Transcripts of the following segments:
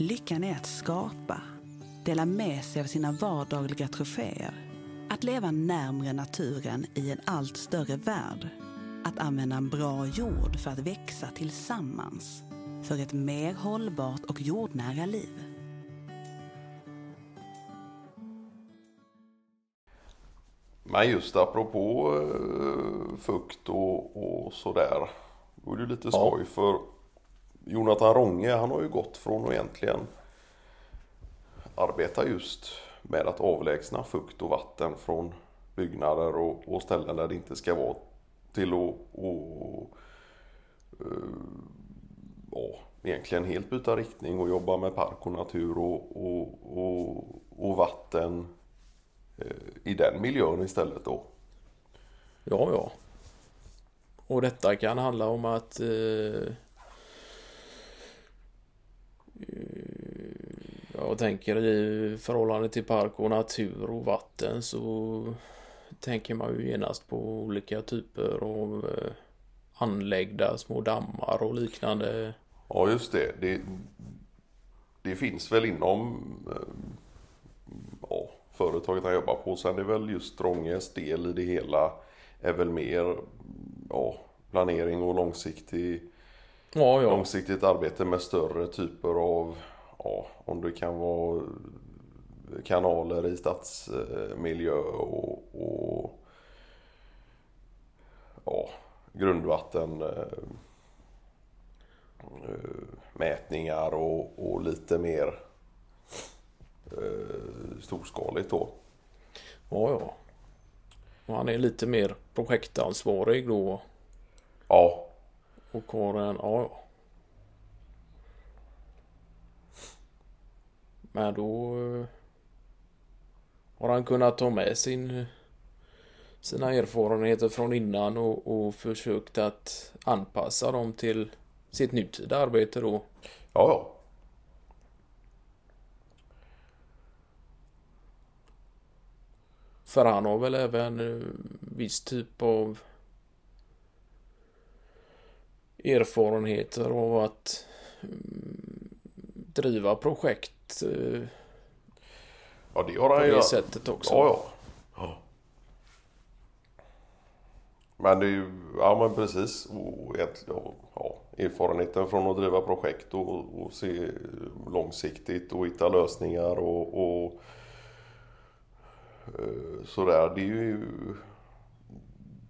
Lyckan är att skapa, dela med sig av sina vardagliga troféer, att leva närmre naturen i en allt större värld, att använda en bra jord för att växa tillsammans för ett mer hållbart och jordnära liv. Men just apropå eh, fukt och, och sådär. Då är det lite skoj för Jonathan Ronge han har ju gått från att egentligen arbeta just med att avlägsna fukt och vatten från byggnader och, och ställen där det inte ska vara till att och, eh, ja, egentligen helt byta riktning och jobba med park och natur och, och, och, och vatten eh, i den miljön istället då. Ja, ja. Och detta kan handla om att eh, Jag tänker i förhållande till park och natur och vatten så tänker man ju genast på olika typer av eh, anläggda små dammar och liknande. Ja just det. Det, det finns väl inom eh, ja, företaget han jobbar på. Sen är väl just Ronges del i det hela är väl mer ja, planering och långsiktig, ja, ja. långsiktigt arbete med större typer av ja, om det kan vara kanaler i stadsmiljö och, och ja, grundvatten eh, mätningar och, och lite mer eh, storskaligt då. Ja, ja. Och han är lite mer projektansvarig då. Ja. Och har en, ja, ja. Men då eh, har han kunnat ta med sin, sina erfarenheter från innan och, och försökt att anpassa dem till sitt nutida arbete då. Ja, ja. För han har väl även eh, viss typ av erfarenheter av att driva projekt Eh, ja, det han ju. På det sättet också. Ja, ja. ja. Men det är ju, ja men precis. Och ja, erfarenheten från att driva projekt och, och se långsiktigt och hitta lösningar och, och eh, sådär. Det är ju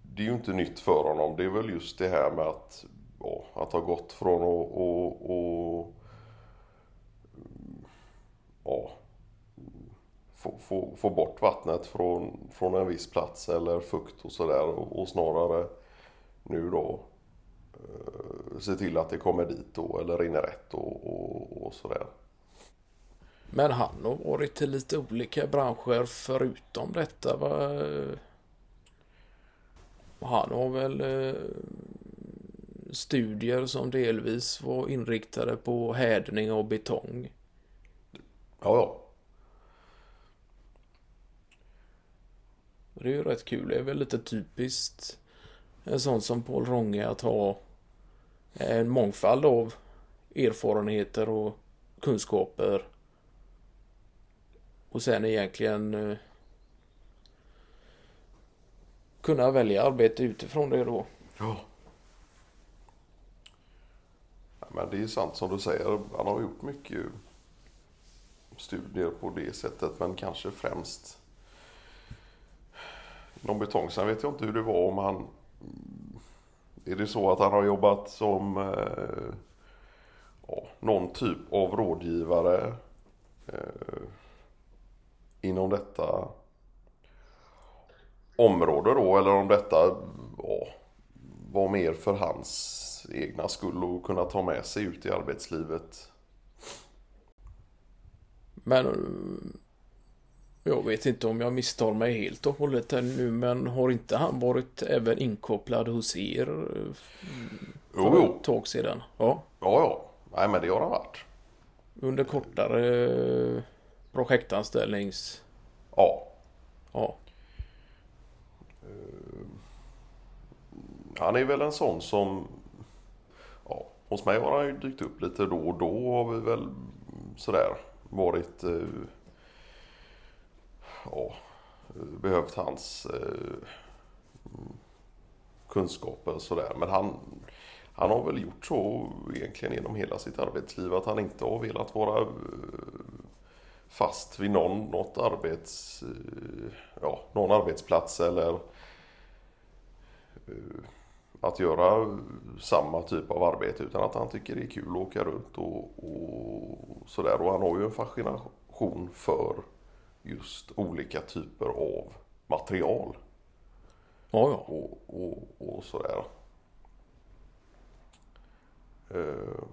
det är ju inte nytt för honom. Det är väl just det här med att, ja, att ha gått från att ja, få, få, få bort vattnet från, från en viss plats eller fukt och sådär och, och, snarare nu då eh, se till att det kommer dit då eller rinner rätt och, och, och sådär. Men han har varit i lite olika branscher förutom detta va? Eh, han har väl eh, studier som delvis var inriktade på härdning och betong. Ja, ja. Det är ju rätt kul. Det är väl lite typiskt en sån som Paul Ronge att ha en mångfald av erfarenheter och kunskaper. Och sen egentligen eh, kunna välja arbete utifrån det då. Ja. men det är sant som du säger. Han har gjort mycket studier på det sättet men kanske främst inom betong. Sen vet jag inte hur det var om han är det så att han har jobbat som eh, ja, någon typ av rådgivare eh, inom detta område då eller om detta ja, var mer för hans egna skull och kunna ta med sig ut i arbetslivet men jag vet inte om jag misstar mig helt och hållet här nu men har inte han varit även inkopplad hos er för jo, jo. ett tag sedan? Ja. Ja, ja. Nej men det har han varit. Under kortare projektanställnings... Ja. Ja. Han är väl en sån som... Ja, hos mig har han ju dykt upp lite då och då har vi väl sådär varit eh, ja, behövt hans eh, kunskaper sådär. Men han, han har väl gjort så egentligen genom hela sitt arbetsliv att han inte har velat vara eh, fast vid någon, något arbets, eh, ja, någon arbetsplats eller eh, att göra samma typ av arbete utan att han tycker det är kul att åka runt och, och sådär. Och han har ju en fascination för just olika typer av material. Ja, ja. Och, och, och sådär. Eh,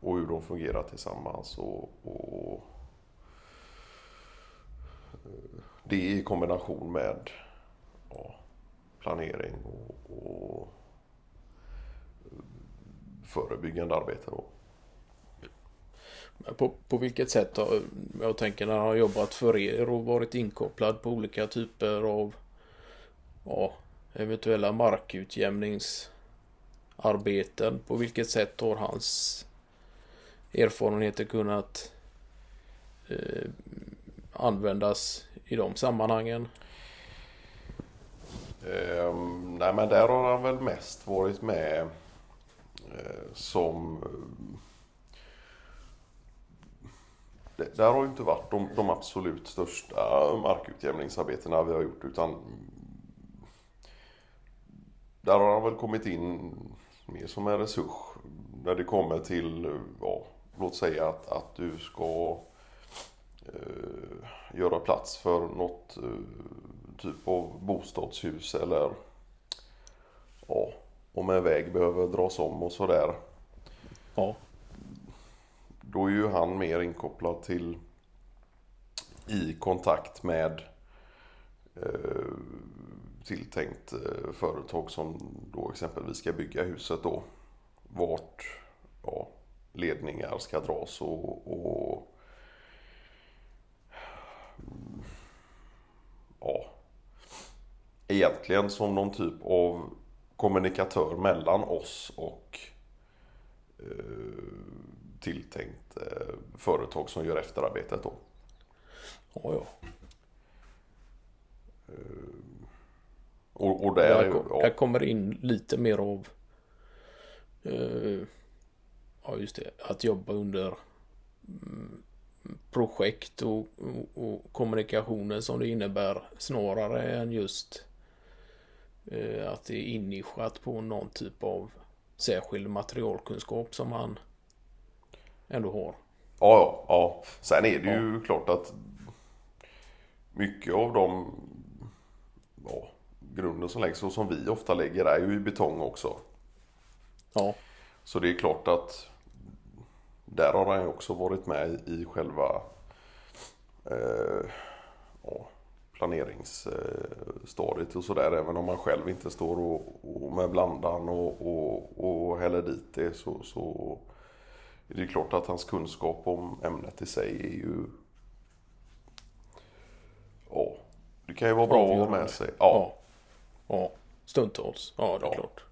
och hur de fungerar tillsammans och, och eh, det i kombination med ja, planering och, och förebyggande arbete. Då. På, på vilket sätt har, jag tänker när han har jobbat för er och varit inkopplad på olika typer av ja, eventuella markutjämningsarbeten. På vilket sätt har hans erfarenheter kunnat eh, användas i de sammanhangen? Um, nej men där har han väl mest varit med eh, som där har ju inte varit de, de absolut största markutjämningsarbetena vi har gjort utan där har han väl kommit in mer som en resurs när det kommer till, ja, låt säga att, att du ska eh, göra plats för något eh, typ av bostadshus eller ja, om en väg behöver dras om och sådär. Ja. Då är ju han mer inkopplad till i kontakt med eh, tilltänkt eh, företag som då exempelvis ska bygga huset då. Vart ja, ledningar ska dras och, och ja, egentligen som någon typ av kommunikatör mellan oss och eh, tilltänkt eh, företag som gör efterarbetet då. Ja, ja. Och, och där, Där, ja, där kommer in lite mer av eh, Ja just det, att jobba under mm, projekt och, och, och kommunikationer som det innebär snarare än just eh, att det är innischat på någon typ av särskild materialkunskap som han ändå har. ja, ja. Sen är det ju klart att mycket av de ja, grunden som läggs och som vi ofta lägger är ju i betong också. Ja, Så det är klart att där har han ju också varit med i själva eh, ja, planeringsstadiet och sådär. Även om man själv inte står och, och med blandan och, och, och häller dit det så, så är det klart att hans kunskap om ämnet i sig är ju Ja, det kan ju vara bra att ha med sig. Ja, ja, ja. Stundtals. Ja, det är Ja. klart.